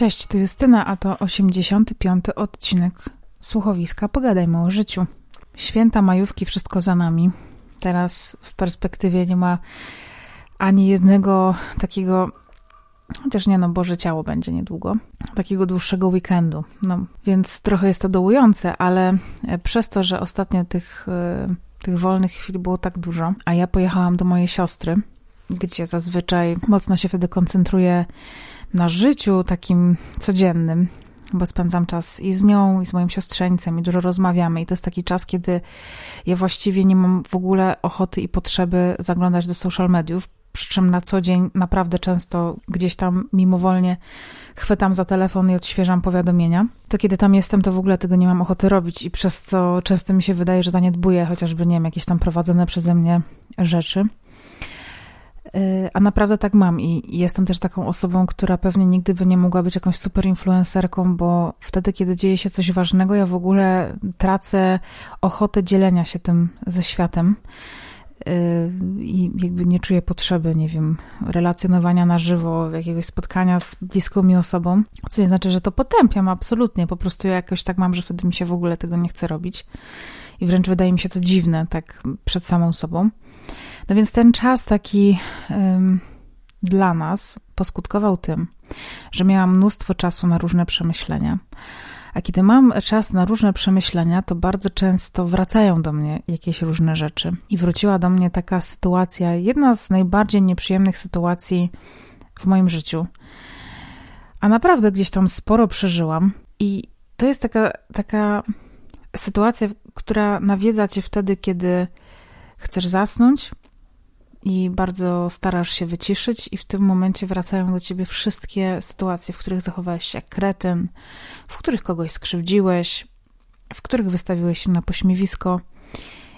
Cześć, tu Justyna, a to 85. odcinek słuchowiska Pogadajmy o życiu. Święta majówki, wszystko za nami. Teraz w perspektywie nie ma ani jednego takiego, chociaż nie no, Boże Ciało będzie niedługo, takiego dłuższego weekendu. No, więc trochę jest to dołujące, ale przez to, że ostatnio tych, e, tych wolnych chwil było tak dużo, a ja pojechałam do mojej siostry, gdzie zazwyczaj mocno się wtedy koncentruję na życiu takim codziennym, bo spędzam czas i z nią, i z moim siostrzeńcem, i dużo rozmawiamy. I to jest taki czas, kiedy ja właściwie nie mam w ogóle ochoty i potrzeby zaglądać do social mediów, przy czym na co dzień naprawdę często gdzieś tam mimowolnie chwytam za telefon i odświeżam powiadomienia. To kiedy tam jestem, to w ogóle tego nie mam ochoty robić i przez co często mi się wydaje, że zaniedbuję chociażby, nie wiem, jakieś tam prowadzone przeze mnie rzeczy. A naprawdę tak mam i jestem też taką osobą, która pewnie nigdy by nie mogła być jakąś super influencerką, bo wtedy, kiedy dzieje się coś ważnego, ja w ogóle tracę ochotę dzielenia się tym ze światem. Y, i jakby nie czuję potrzeby, nie wiem, relacjonowania na żywo, jakiegoś spotkania z bliską mi osobą, co nie znaczy, że to potępiam, absolutnie, po prostu ja jakoś tak mam, że wtedy mi się w ogóle tego nie chce robić. I wręcz wydaje mi się to dziwne, tak przed samą sobą. No więc ten czas taki um, dla nas poskutkował tym, że miałam mnóstwo czasu na różne przemyślenia. A kiedy mam czas na różne przemyślenia, to bardzo często wracają do mnie jakieś różne rzeczy. I wróciła do mnie taka sytuacja, jedna z najbardziej nieprzyjemnych sytuacji w moim życiu. A naprawdę gdzieś tam sporo przeżyłam. I to jest taka, taka sytuacja, która nawiedza cię wtedy, kiedy chcesz zasnąć, i bardzo starasz się wyciszyć, i w tym momencie wracają do ciebie wszystkie sytuacje, w których zachowałeś się jak kretyn, w których kogoś skrzywdziłeś, w których wystawiłeś się na pośmiewisko.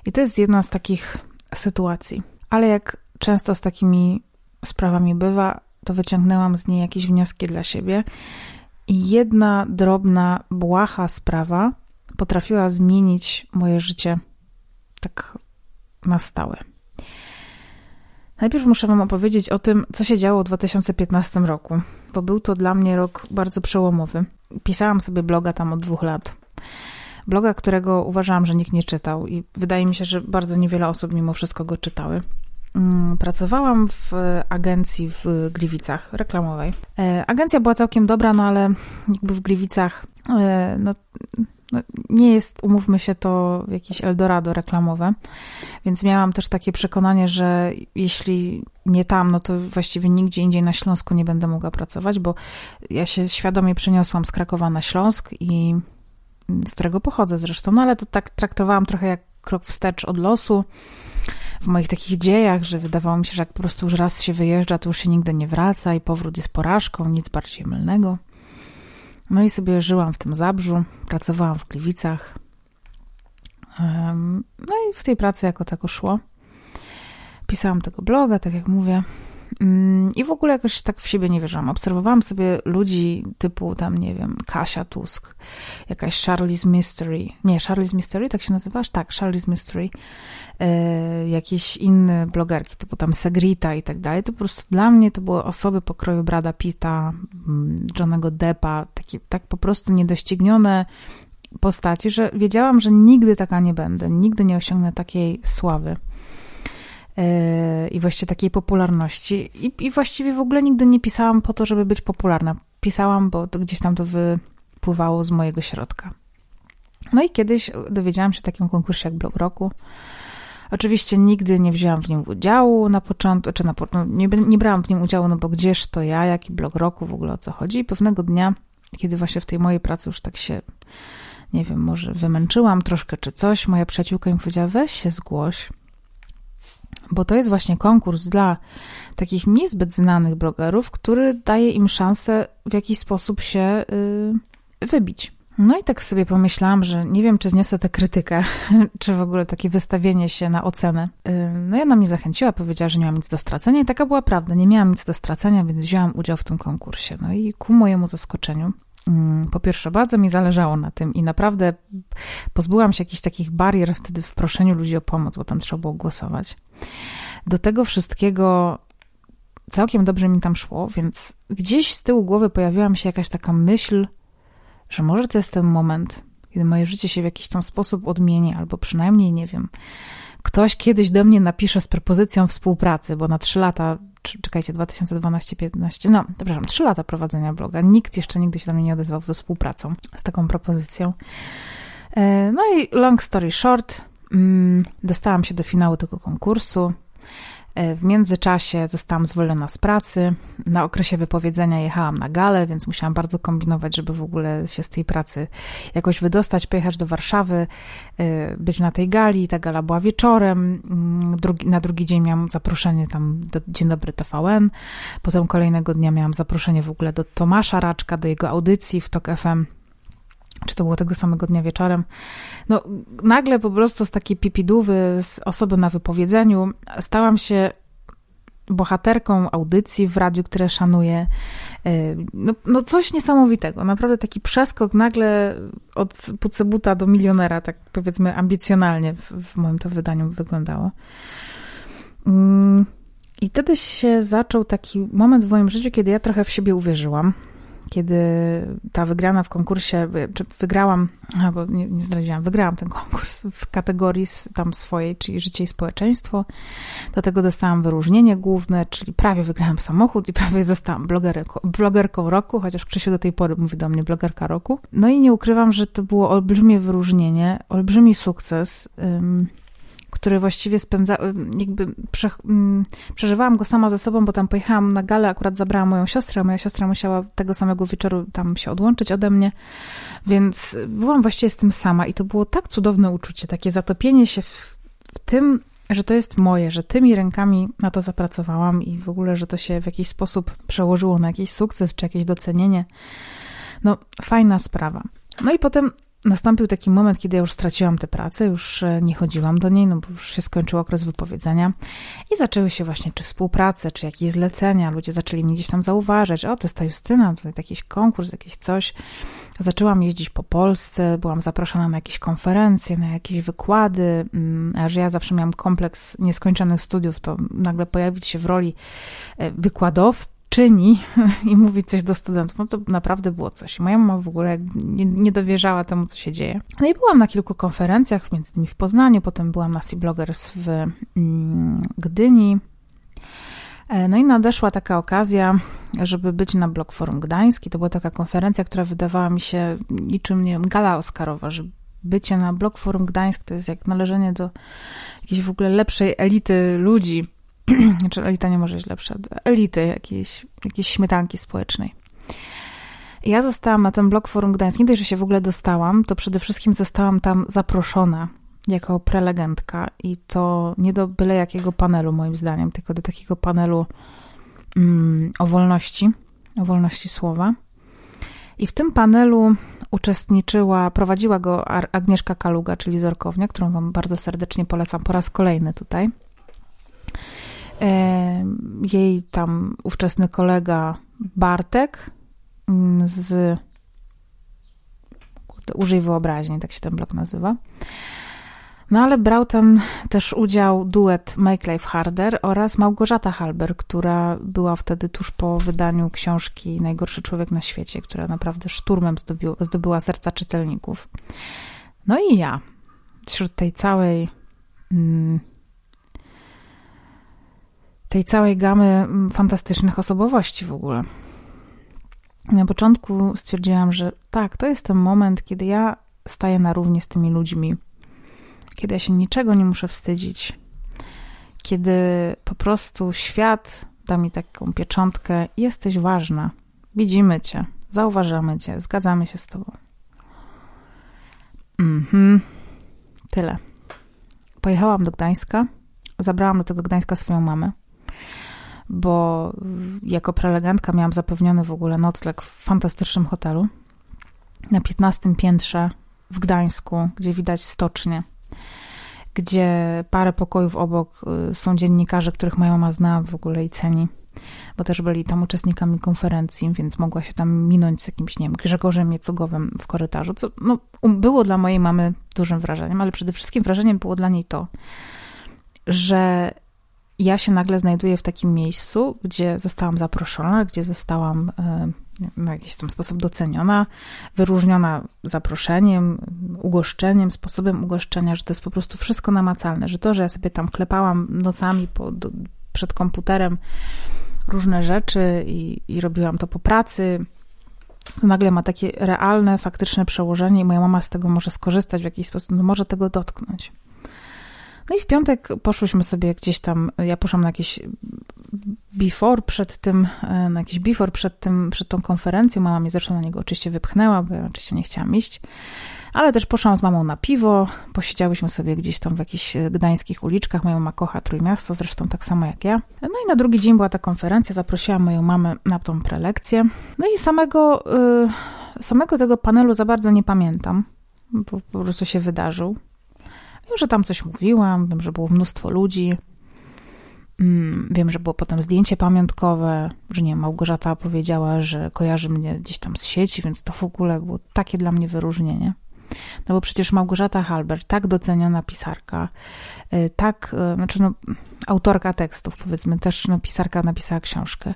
I to jest jedna z takich sytuacji. Ale jak często z takimi sprawami bywa, to wyciągnęłam z niej jakieś wnioski dla siebie. I jedna drobna, błaha sprawa potrafiła zmienić moje życie tak na stałe. Najpierw muszę Wam opowiedzieć o tym, co się działo w 2015 roku, bo był to dla mnie rok bardzo przełomowy. Pisałam sobie bloga tam od dwóch lat. Bloga, którego uważałam, że nikt nie czytał, i wydaje mi się, że bardzo niewiele osób mimo wszystko go czytały. Mm, pracowałam w agencji w Gliwicach reklamowej. E, agencja była całkiem dobra, no ale jakby w Gliwicach e, no, no, nie jest, umówmy się, to jakieś Eldorado reklamowe, więc miałam też takie przekonanie, że jeśli nie tam, no to właściwie nigdzie indziej na Śląsku nie będę mogła pracować, bo ja się świadomie przeniosłam z Krakowa na Śląsk i z którego pochodzę zresztą, no ale to tak traktowałam trochę jak krok wstecz od losu w moich takich dziejach, że wydawało mi się, że jak po prostu już raz się wyjeżdża, to już się nigdy nie wraca i powrót jest porażką, nic bardziej mylnego. No i sobie żyłam w tym Zabrzu, pracowałam w Gliwicach. No i w tej pracy jako tako szło. Pisałam tego bloga, tak jak mówię. Mm, I w ogóle jakoś tak w siebie nie wierzyłam. Obserwowałam sobie ludzi typu tam, nie wiem, Kasia Tusk, jakaś Charlie's Mystery. Nie, Charlie's Mystery, tak się nazywasz? Tak, Charlie's Mystery. E, jakieś inne blogerki, typu tam Segrita i tak dalej. To po prostu dla mnie to były osoby pokroju Brada Pitta, mm, Johnego Deppa, takie tak po prostu niedoścignione postaci, że wiedziałam, że nigdy taka nie będę, nigdy nie osiągnę takiej sławy i właściwie takiej popularności. I, I, właściwie w ogóle nigdy nie pisałam po to, żeby być popularna. Pisałam, bo to gdzieś tam to wypływało z mojego środka. No i kiedyś dowiedziałam się o takim konkursie jak Blog Roku. Oczywiście nigdy nie wzięłam w nim udziału na początku, czy na, no, nie, nie brałam w nim udziału, no bo gdzież to ja, jaki Blog Roku, w ogóle o co chodzi. I pewnego dnia, kiedy właśnie w tej mojej pracy już tak się, nie wiem, może wymęczyłam troszkę czy coś, moja przyjaciółka mi powiedziała, weź się zgłoś bo to jest właśnie konkurs dla takich niezbyt znanych blogerów, który daje im szansę w jakiś sposób się y, wybić. No i tak sobie pomyślałam, że nie wiem, czy zniosę tę krytykę, czy w ogóle takie wystawienie się na ocenę. Y, no i ona mnie zachęciła, powiedziała, że nie mam nic do stracenia i taka była prawda, nie miałam nic do stracenia, więc wzięłam udział w tym konkursie. No i ku mojemu zaskoczeniu po pierwsze, bardzo mi zależało na tym i naprawdę pozbyłam się jakichś takich barier wtedy w proszeniu ludzi o pomoc, bo tam trzeba było głosować. Do tego wszystkiego całkiem dobrze mi tam szło, więc gdzieś z tyłu głowy pojawiła mi się jakaś taka myśl, że może to jest ten moment, kiedy moje życie się w jakiś tam sposób odmieni, albo przynajmniej, nie wiem, ktoś kiedyś do mnie napisze z propozycją współpracy, bo na trzy lata, czekajcie, 2012-15, no, przepraszam, trzy lata prowadzenia bloga, nikt jeszcze nigdy się do mnie nie odezwał ze współpracą, z taką propozycją. E, no i long story short, mm, dostałam się do finału tego konkursu. E, w międzyczasie zostałam zwolniona z pracy. Na okresie wypowiedzenia jechałam na galę, więc musiałam bardzo kombinować, żeby w ogóle się z tej pracy jakoś wydostać, pojechać do Warszawy, e, być na tej gali. Ta gala była wieczorem. Mm, na drugi dzień miałam zaproszenie tam do Dzień Dobry TVN. Potem kolejnego dnia miałam zaproszenie w ogóle do Tomasza Raczka, do jego audycji w TOK FM czy to było tego samego dnia wieczorem. No, nagle po prostu z takiej pipidówy, z osoby na wypowiedzeniu, stałam się bohaterką audycji w radiu, które szanuję. Y, no, no coś niesamowitego. Naprawdę taki przeskok nagle od pucebuta do milionera, tak powiedzmy ambicjonalnie w, w moim to wydaniu wyglądało. Mm, I wtedy się zaczął taki moment w moim życiu, kiedy ja trochę w siebie uwierzyłam kiedy ta wygrana w konkursie, czy wygrałam, albo nie, nie zdradziłam, wygrałam ten konkurs w kategorii tam swojej, czyli życie i społeczeństwo. Do tego dostałam wyróżnienie główne, czyli prawie wygrałam samochód i prawie zostałam blogerką, blogerką roku, chociaż Krzysiu do tej pory mówi do mnie blogerka roku. No i nie ukrywam, że to było olbrzymie wyróżnienie, olbrzymi sukces. Um, który właściwie spędza, jakby prze, mm, przeżywałam go sama ze sobą, bo tam pojechałam na galę, akurat zabrałam moją siostrę, a moja siostra musiała tego samego wieczoru tam się odłączyć ode mnie, więc byłam właściwie z tym sama i to było tak cudowne uczucie, takie zatopienie się w, w tym, że to jest moje, że tymi rękami na to zapracowałam i w ogóle, że to się w jakiś sposób przełożyło na jakiś sukces czy jakieś docenienie. No, fajna sprawa. No i potem nastąpił taki moment, kiedy ja już straciłam tę pracę, już e, nie chodziłam do niej, no bo już się skończył okres wypowiedzenia i zaczęły się właśnie czy współprace, czy jakieś zlecenia, ludzie zaczęli mnie gdzieś tam zauważyć, o to jest ta Justyna, to jakiś konkurs, jakieś coś. Zaczęłam jeździć po Polsce, byłam zaproszona na jakieś konferencje, na jakieś wykłady, mm, a że ja zawsze miałam kompleks nieskończonych studiów, to nagle pojawić się w roli e, wykładowcy, czyni i mówi coś do studentów, no to naprawdę było coś. Moja mama w ogóle nie, nie dowierzała temu, co się dzieje. No i byłam na kilku konferencjach, między innymi w Poznaniu, potem byłam na Sea Bloggers w mm, Gdyni. E, no i nadeszła taka okazja, żeby być na Blog Forum Gdański. To była taka konferencja, która wydawała mi się niczym, nie wiem, gala oscarowa, że bycie na Blog Forum Gdańsk to jest jak należenie do jakiejś w ogóle lepszej elity ludzi, znaczy elita nie może być lepsza, elity jakiejś, jakiejś śmietanki społecznej. Ja zostałam na ten blok Forum Gdańsk. Nie dość, że się w ogóle dostałam, to przede wszystkim zostałam tam zaproszona jako prelegentka i to nie do byle jakiego panelu, moim zdaniem, tylko do takiego panelu mm, o wolności, o wolności słowa. I w tym panelu uczestniczyła, prowadziła go Agnieszka Kaluga, czyli Zorkownia, którą Wam bardzo serdecznie polecam po raz kolejny tutaj jej tam ówczesny kolega Bartek mm, z kurde, Użyj Wyobraźni, tak się ten blok nazywa. No ale brał tam też udział duet Make Life Harder oraz Małgorzata Halber, która była wtedy tuż po wydaniu książki Najgorszy człowiek na świecie, która naprawdę szturmem zdobiła, zdobyła serca czytelników. No i ja, wśród tej całej mm, tej całej gamy mm, fantastycznych osobowości w ogóle. Na początku stwierdziłam, że tak, to jest ten moment, kiedy ja staję na równi z tymi ludźmi, kiedy ja się niczego nie muszę wstydzić, kiedy po prostu świat da mi taką pieczątkę: jesteś ważna, widzimy cię, zauważamy cię, zgadzamy się z tobą. Mhm, tyle. Pojechałam do Gdańska, zabrałam do tego Gdańska swoją mamę bo jako prelegentka miałam zapewniony w ogóle nocleg w fantastycznym hotelu. Na 15 piętrze w Gdańsku, gdzie widać stocznie, gdzie parę pokojów obok y, są dziennikarze, których moja mama zna w ogóle i ceni, bo też byli tam uczestnikami konferencji, więc mogła się tam minąć z jakimś, nie wiem, Grzegorzem Jecogowym w korytarzu, co no, um, było dla mojej mamy dużym wrażeniem, ale przede wszystkim wrażeniem było dla niej to, że ja się nagle znajduję w takim miejscu, gdzie zostałam zaproszona, gdzie zostałam w jakiś tam sposób doceniona, wyróżniona zaproszeniem, ugoszczeniem, sposobem ugoszczenia, że to jest po prostu wszystko namacalne, że to, że ja sobie tam klepałam nocami po, do, przed komputerem różne rzeczy i, i robiłam to po pracy, nagle ma takie realne, faktyczne przełożenie i moja mama z tego może skorzystać w jakiś sposób, no może tego dotknąć. No i w piątek poszłyśmy sobie gdzieś tam, ja poszłam na jakieś before przed tym, e, na jakiś before przed tym, przed tą konferencją. Mama mnie zresztą na niego oczywiście wypchnęła, bo ja oczywiście nie chciałam iść. Ale też poszłam z mamą na piwo, posiedziałyśmy sobie gdzieś tam w jakichś e, gdańskich uliczkach. Moja mama kocha Trójmiasto, zresztą tak samo jak ja. No i na drugi dzień była ta konferencja, zaprosiłam moją mamę na tą prelekcję. No i samego, y, samego tego panelu za bardzo nie pamiętam, bo po prostu się wydarzył. Wiem, że tam coś mówiłam, wiem, że było mnóstwo ludzi. Mm, wiem, że było potem zdjęcie pamiątkowe, że nie Małgorzata powiedziała, że kojarzy mnie gdzieś tam z sieci, więc to w ogóle było takie dla mnie wyróżnienie. No bo przecież Małgorzata Halbert, tak doceniana pisarka, y, tak, y, znaczy no, autorka tekstów, powiedzmy, też no, pisarka napisała książkę,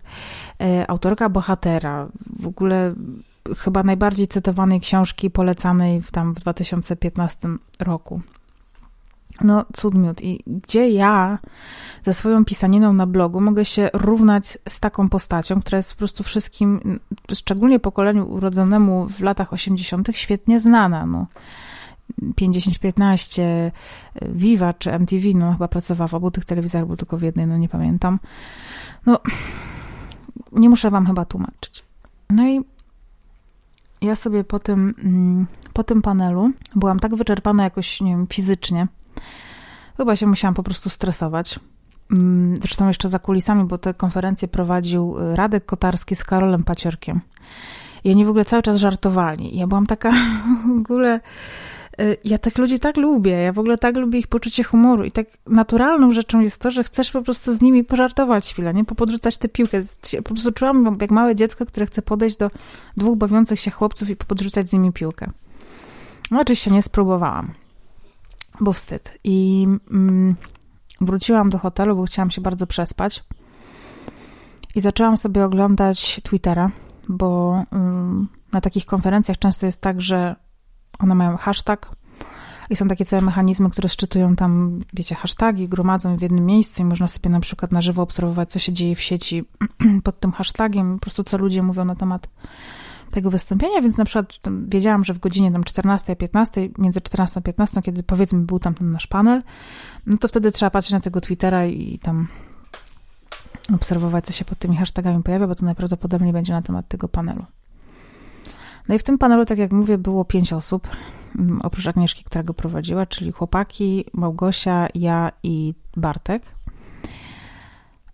y, autorka bohatera, w ogóle chyba najbardziej cytowanej książki polecanej w, tam w 2015 roku. No, cud miód. I gdzie ja ze swoją pisaniną na blogu mogę się równać z taką postacią, która jest po prostu wszystkim, szczególnie pokoleniu urodzonemu w latach 80., świetnie znana. No. 5015, Viva czy MTV, no chyba pracowała w obu tych telewizjach, bo tylko w jednej, no nie pamiętam. No, nie muszę wam chyba tłumaczyć. No i ja sobie po tym, mm, po tym panelu byłam tak wyczerpana jakoś, nie wiem, fizycznie, Chyba się musiałam po prostu stresować. Mm, zresztą jeszcze za kulisami, bo te konferencje prowadził y, Radek Kotarski z Karolem Paciorkiem. I oni w ogóle cały czas żartowali. Ja byłam taka w ogóle... Y, ja tych ludzi tak lubię, ja w ogóle tak lubię ich poczucie humoru i tak naturalną rzeczą jest to, że chcesz po prostu z nimi pożartować chwilę, nie? Popodrzucać tę piłkę. Po prostu czułam jak małe dziecko, które chce podejść do dwóch bawiących się chłopców i podrzucać z nimi piłkę. No, oczywiście nie spróbowałam bo wstyd. I mm, wróciłam do hotelu, bo chciałam się bardzo przespać. I zaczęłam sobie oglądać Twittera, bo mm, na takich konferencjach często jest tak, że one mają hashtag i są takie całe mechanizmy, które szczytują tam, wiecie, hasztagi, gromadzą w jednym miejscu i można sobie na przykład na żywo obserwować, co się dzieje w sieci pod tym hashtagiem, po prostu co ludzie mówią na temat tego wystąpienia, więc na przykład wiedziałam, że w godzinie tam 14 a 15, między 14 a 15, kiedy powiedzmy był tam ten nasz panel, no to wtedy trzeba patrzeć na tego Twittera i tam obserwować, co się pod tymi hashtagami pojawia, bo to najprawdopodobniej będzie na temat tego panelu. No i w tym panelu, tak jak mówię, było pięć osób, mm, oprócz Agnieszki, która go prowadziła, czyli chłopaki, Małgosia, ja i Bartek.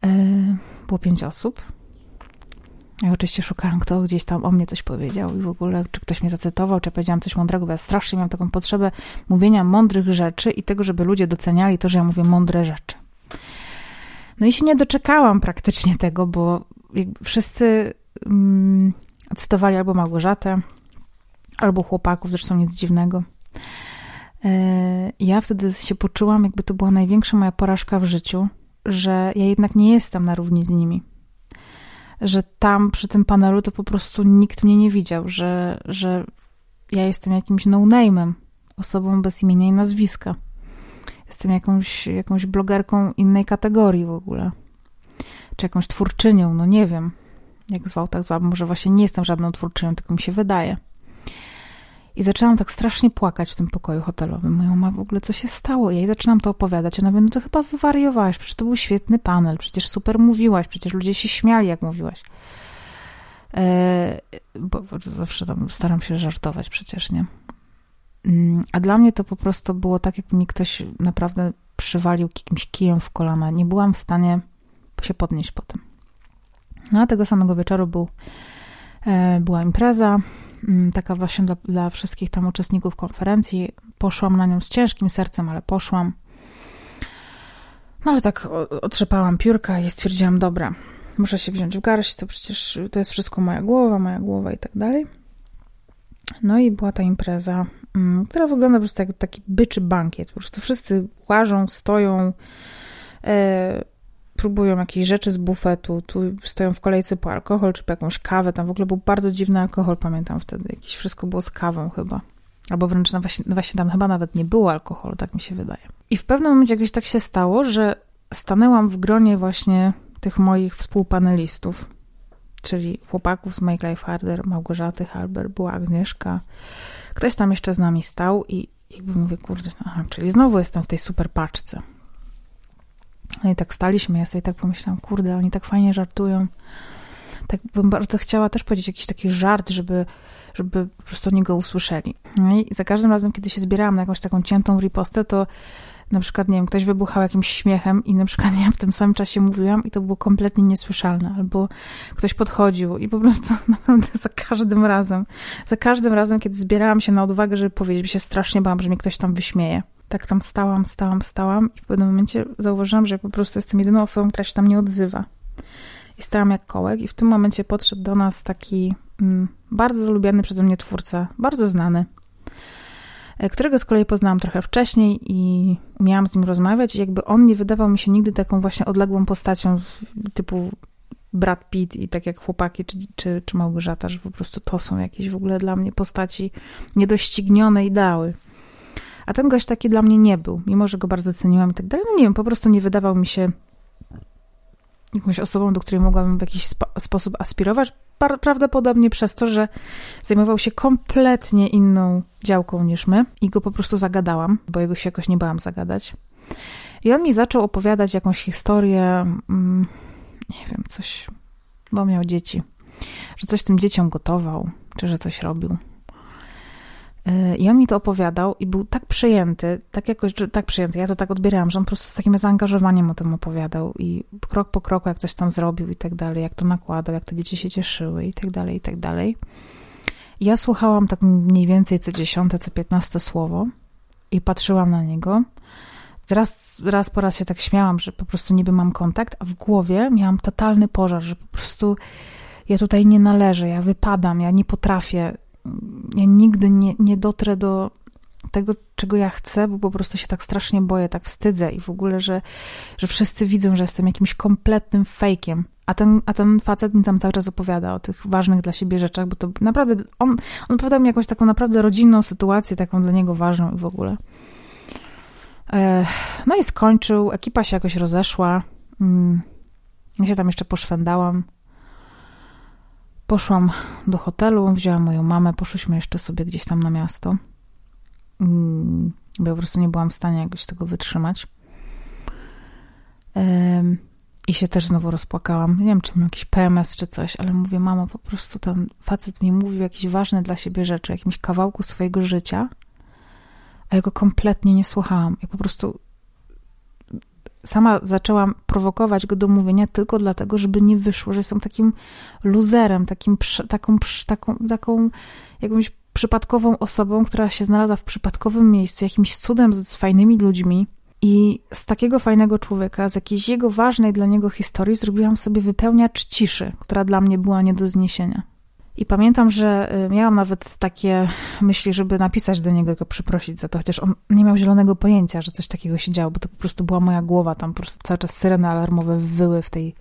E, było pięć osób. Ja oczywiście szukałam, kto gdzieś tam o mnie coś powiedział i w ogóle, czy ktoś mnie zacytował, czy ja powiedziałam coś mądrego, bo ja strasznie miałam taką potrzebę mówienia mądrych rzeczy i tego, żeby ludzie doceniali to, że ja mówię mądre rzeczy. No i się nie doczekałam praktycznie tego, bo wszyscy mm, cytowali albo Małgorzatę, albo chłopaków, zresztą nic dziwnego. E, ja wtedy się poczułam, jakby to była największa moja porażka w życiu, że ja jednak nie jestem na równi z nimi że tam przy tym panelu to po prostu nikt mnie nie widział, że, że ja jestem jakimś no-name'em, osobą bez imienia i nazwiska. Jestem jakąś, jakąś blogerką innej kategorii w ogóle. Czy jakąś twórczynią, no nie wiem, jak zwał, tak zwał. Może właśnie nie jestem żadną twórczynią, tylko mi się wydaje. I zaczęłam tak strasznie płakać w tym pokoju hotelowym. Moja mama w ogóle, co się stało? Ja jej zaczynam to opowiadać. Ona mówi, no to chyba zwariowałaś, przecież to był świetny panel, przecież super mówiłaś, przecież ludzie się śmiali, jak mówiłaś. E, bo, bo zawsze tam staram się żartować przecież, nie? Mm, a dla mnie to po prostu było tak, jakby mi ktoś naprawdę przywalił jakimś kijem w kolana. Nie byłam w stanie się podnieść po tym. No a tego samego wieczoru był, e, była impreza, taka właśnie dla, dla wszystkich tam uczestników konferencji. Poszłam na nią z ciężkim sercem, ale poszłam. No ale tak otrzepałam piórka i stwierdziłam, dobra, muszę się wziąć w garść, to przecież to jest wszystko moja głowa, moja głowa i tak dalej. No i była ta impreza, mm, która wygląda po prostu jak taki byczy bankiet. Po prostu wszyscy łażą, stoją, e, próbują jakiejś rzeczy z bufetu, tu stoją w kolejce po alkohol czy po jakąś kawę. Tam w ogóle był bardzo dziwny alkohol, pamiętam wtedy. Jakieś wszystko było z kawą chyba. Albo wręcz no właśnie, no właśnie tam chyba nawet nie było alkoholu, tak mi się wydaje. I w pewnym momencie jakoś tak się stało, że stanęłam w gronie właśnie tych moich współpanelistów, czyli chłopaków z Make Life Harder, Małgorzaty Halber, była Agnieszka. Ktoś tam jeszcze z nami stał i jakby mówię, kurde, aha, czyli znowu jestem w tej super paczce. No i tak staliśmy, ja sobie tak pomyślałam, kurde, oni tak fajnie żartują. Tak bym bardzo chciała też powiedzieć jakiś taki żart, żeby, żeby po prostu oni go usłyszeli. No i za każdym razem, kiedy się zbierałam na jakąś taką ciętą ripostę, to na przykład, nie wiem, ktoś wybuchał jakimś śmiechem i na przykład ja w tym samym czasie mówiłam i to było kompletnie niesłyszalne, albo ktoś podchodził i po prostu naprawdę za każdym razem, za każdym razem, kiedy zbierałam się na odwagę, żeby powiedzieć, się strasznie bałam, że mnie ktoś tam wyśmieje. Tak tam stałam, stałam, stałam i w pewnym momencie zauważyłam, że po prostu jestem jedyną osobą, która się tam nie odzywa. I stałam jak kołek i w tym momencie podszedł do nas taki mm, bardzo lubiany przeze mnie twórca, bardzo znany, E, którego z kolei poznałam trochę wcześniej i miałam z nim rozmawiać. I jakby on nie wydawał mi się nigdy taką właśnie odległą postacią typu Brad Pitt i tak jak chłopaki czy, czy, czy Małgorzata, że po prostu to są jakieś w ogóle dla mnie postaci niedoścignione ideały. A ten gość taki dla mnie nie był, mimo że go bardzo ceniłam i tak dalej. No nie wiem, po prostu nie wydawał mi się jakąś osobą, do której mogłabym w jakiś spo sposób aspirować. Prawdopodobnie przez to, że zajmował się kompletnie inną działką niż my i go po prostu zagadałam, bo jego się jakoś nie bałam zagadać. I on mi zaczął opowiadać jakąś historię, mm, nie wiem, coś, bo miał dzieci, że coś tym dzieciom gotował, czy że coś robił. I on mi to opowiadał i był tak przejęty, tak jakoś, tak przejęty, ja to tak odbierałam, że on po prostu z takim zaangażowaniem o tym opowiadał i krok po kroku, jak coś tam zrobił i tak dalej, jak to nakładał, jak te dzieci się cieszyły i tak dalej, i tak dalej. I ja słuchałam tak mniej więcej co dziesiąte, co piętnaste słowo i patrzyłam na niego. Raz, raz po raz się tak śmiałam, że po prostu niby mam kontakt, a w głowie miałam totalny pożar, że po prostu ja tutaj nie należę, ja wypadam, ja nie potrafię ja nigdy nie, nie dotrę do tego, czego ja chcę, bo po prostu się tak strasznie boję, tak wstydzę i w ogóle, że, że wszyscy widzą, że jestem jakimś kompletnym fejkiem. A ten, a ten facet mi tam cały czas opowiada o tych ważnych dla siebie rzeczach, bo to naprawdę, on, on opowiadał mi jakąś taką naprawdę rodzinną sytuację, taką dla niego ważną i w ogóle. No i skończył, ekipa się jakoś rozeszła. Mm, ja się tam jeszcze poszwędałam. Poszłam do hotelu, wzięłam moją mamę, poszłyśmy jeszcze sobie gdzieś tam na miasto. Mm, bo ja po prostu nie byłam w stanie jakoś tego wytrzymać. I się też znowu rozpłakałam. Nie wiem, czy miał jakiś PMS czy coś, ale mówię, mamo, po prostu ten facet mi mówił jakieś ważne dla siebie rzeczy, jakimś kawałku swojego życia, a ja go kompletnie nie słuchałam. I po prostu sama zaczęłam prowokować go do mówienia tylko dlatego, żeby nie wyszło, że jestem takim luzerem, takim, taką, taką, taką jakąś przypadkową osobą, która się znalazła w przypadkowym miejscu, jakimś cudem z, z fajnymi ludźmi. I z takiego fajnego człowieka, z jakiejś jego ważnej dla niego historii, zrobiłam sobie wypełniacz ciszy, która dla mnie była nie do zniesienia. I pamiętam, że y, miałam nawet takie myśli, żeby napisać do niego i go przyprosić za to, chociaż on nie miał zielonego pojęcia, że coś takiego się działo, bo to po prostu była moja głowa, tam po prostu cały czas syreny alarmowe wyły w tej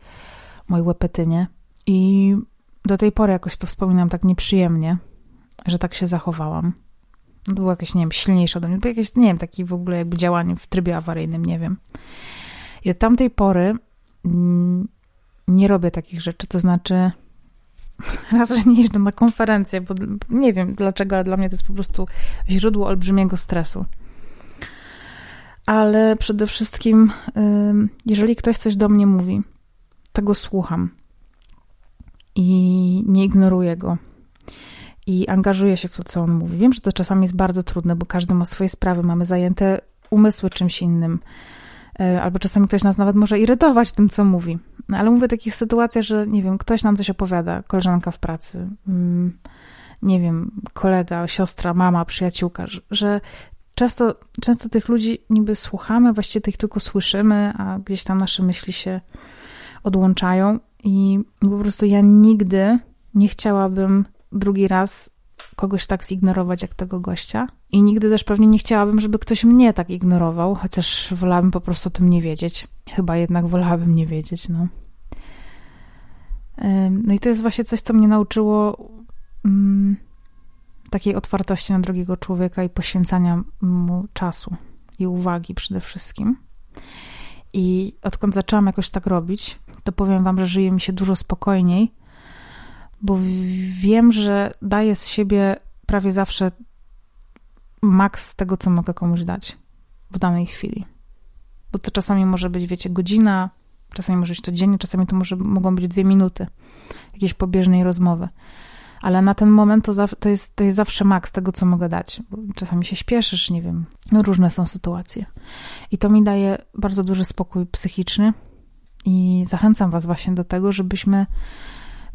mojej łepetynie. I do tej pory jakoś to wspominam tak nieprzyjemnie, że tak się zachowałam. To było jakieś, nie wiem, silniejsze ode mnie, to jakieś, nie wiem, takie w ogóle jakby działanie w trybie awaryjnym, nie wiem. I od tamtej pory mm, nie robię takich rzeczy, to znaczy raz, że nie jeżdżę na konferencję, bo nie wiem dlaczego, ale dla mnie to jest po prostu źródło olbrzymiego stresu. Ale przede wszystkim, jeżeli ktoś coś do mnie mówi, to go słucham i nie ignoruję go. I angażuję się w to, co on mówi. Wiem, że to czasami jest bardzo trudne, bo każdy ma swoje sprawy, mamy zajęte umysły czymś innym. E, albo czasami ktoś nas nawet może irytować tym, co mówi. No, ale mówię o takich sytuacjach, że nie wiem, ktoś nam coś opowiada, koleżanka w pracy, mm, nie wiem, kolega, siostra, mama, przyjaciółka, że często, często tych ludzi niby słuchamy, właściwie tych tylko słyszymy, a gdzieś tam nasze myśli się odłączają i po prostu ja nigdy nie chciałabym drugi raz kogoś tak zignorować jak tego gościa. I nigdy też pewnie nie chciałabym, żeby ktoś mnie tak ignorował, chociaż wolałabym po prostu o tym nie wiedzieć. Chyba jednak wolałabym nie wiedzieć, no. No i to jest właśnie coś, co mnie nauczyło mm, takiej otwartości na drugiego człowieka i poświęcania mu czasu i uwagi przede wszystkim. I odkąd zaczęłam jakoś tak robić, to powiem wam, że żyje mi się dużo spokojniej, bo wiem, że daję z siebie prawie zawsze maks tego, co mogę komuś dać w danej chwili. Bo to czasami może być, wiecie, godzina, czasami może być to dzień, czasami to może, mogą być dwie minuty jakiejś pobieżnej rozmowy. Ale na ten moment to, to, jest, to jest zawsze maks tego, co mogę dać. Bo czasami się śpieszysz, nie wiem, no różne są sytuacje. I to mi daje bardzo duży spokój psychiczny i zachęcam Was właśnie do tego, żebyśmy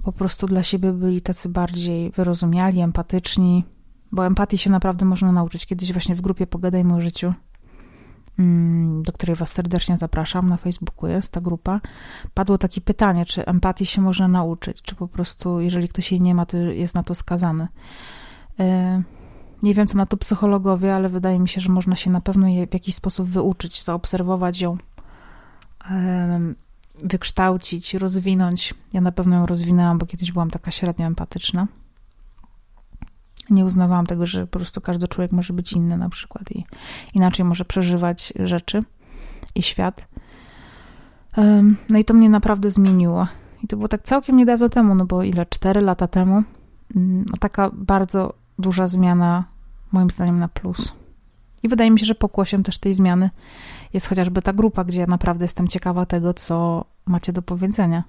po prostu dla siebie byli tacy bardziej wyrozumiali, empatyczni, bo empatii się naprawdę można nauczyć. Kiedyś właśnie w grupie Pogadajmy o życiu, mm, do której Was serdecznie zapraszam, na Facebooku jest ta grupa, padło takie pytanie, czy empatii się można nauczyć, czy po prostu, jeżeli ktoś jej nie ma, to jest na to skazany. E, nie wiem, co na to psychologowie, ale wydaje mi się, że można się na pewno je w jakiś sposób wyuczyć, zaobserwować ją, wykształcić, rozwinąć. Ja na pewno ją rozwinęłam, bo kiedyś byłam taka średnio empatyczna. Nie uznawałam tego, że po prostu każdy człowiek może być inny na przykład i inaczej może przeżywać rzeczy i świat. No i to mnie naprawdę zmieniło. I to było tak całkiem niedawno temu, no bo ile? Cztery lata temu. Mm, no taka bardzo duża zmiana, moim zdaniem, na plus. I wydaje mi się, że pokłosiem też tej zmiany jest chociażby ta grupa, gdzie ja naprawdę jestem ciekawa tego, co macie do powiedzenia.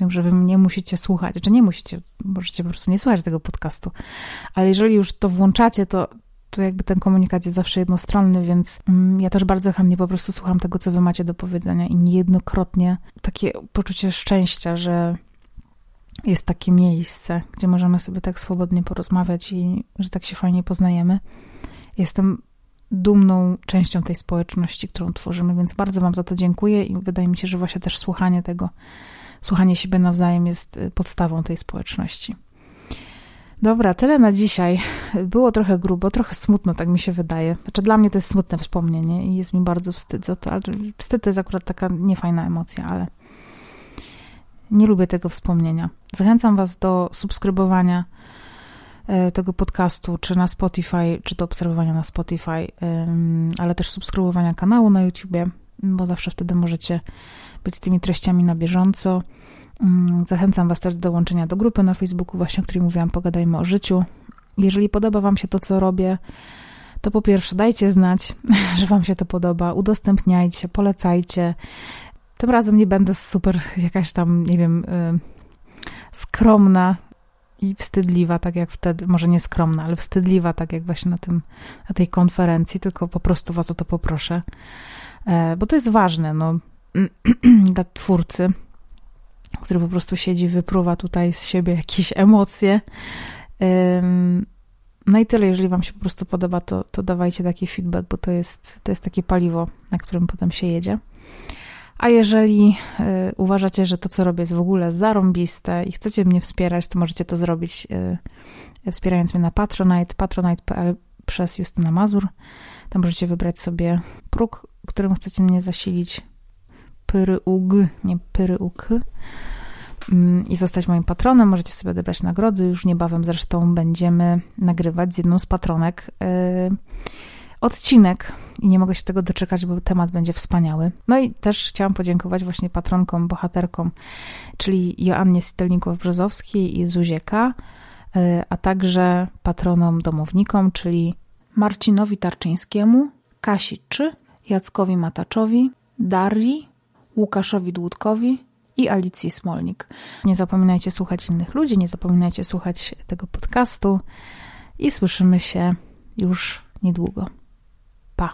Wiem, że wy nie musicie słuchać, czy nie musicie, możecie po prostu nie słuchać tego podcastu, ale jeżeli już to włączacie, to, to jakby ten komunikat jest zawsze jednostronny, więc mm, ja też bardzo chętnie po prostu słucham tego, co wy macie do powiedzenia i niejednokrotnie takie poczucie szczęścia, że jest takie miejsce, gdzie możemy sobie tak swobodnie porozmawiać i że tak się fajnie poznajemy. Jestem dumną częścią tej społeczności, którą tworzymy, więc bardzo Wam za to dziękuję i wydaje mi się, że właśnie też słuchanie tego, słuchanie siebie nawzajem jest y, podstawą tej społeczności. Dobra, tyle na dzisiaj. Było trochę grubo, trochę smutno, tak mi się wydaje. Znaczy, dla mnie to jest smutne wspomnienie i jest mi bardzo wstyd za to, ale wstyd to jest akurat taka niefajna emocja, ale nie lubię tego wspomnienia. Zachęcam Was do subskrybowania tego podcastu, czy na Spotify, czy do obserwowania na Spotify, ale też subskrybowania kanału na YouTubie, bo zawsze wtedy możecie być z tymi treściami na bieżąco. Mm, zachęcam Was też do dołączenia do grupy na Facebooku, właśnie o której mówiłam, pogadajmy o życiu. Jeżeli podoba Wam się to, co robię, to po pierwsze dajcie znać, że Wam się to podoba, udostępniajcie, polecajcie. Tym razem nie będę super jakaś tam, nie wiem, y, skromna, i wstydliwa, tak jak wtedy, może nie skromna, ale wstydliwa, tak jak właśnie na, tym, na tej konferencji, tylko po prostu was o to poproszę, e, bo to jest ważne, no, dla twórcy, który po prostu siedzi, wypruwa tutaj z siebie jakieś emocje. No i tyle, jeżeli wam się po prostu podoba, to, to dawajcie taki feedback, bo to jest, to jest takie paliwo, na którym potem się jedzie. A jeżeli y, uważacie, że to, co robię, jest w ogóle zarąbiste i chcecie mnie wspierać, to możecie to zrobić y, wspierając mnie na Patronite, patronite.pl przez Justyna Mazur. Tam możecie wybrać sobie próg, którym chcecie mnie zasilić. Pyryug, nie pyryuk. Mm, I zostać moim patronem. Możecie sobie odebrać nagrody. Już niebawem zresztą będziemy nagrywać z jedną z patronek. Y, odcinek i nie mogę się tego doczekać, bo temat będzie wspaniały. No i też chciałam podziękować właśnie patronkom, bohaterkom, czyli Joannie Stelnikow-Brzozowskiej i Zuzieka, e, a także patronom domownikom, czyli Marcinowi Tarczyńskiemu, Kasi Czy, Jackowi Mataczowi, Darii, Łukaszowi Dłudkowi i Alicji Smolnik. Nie zapominajcie słuchać innych ludzi, nie zapominajcie słuchać tego podcastu i słyszymy się już niedługo. pas.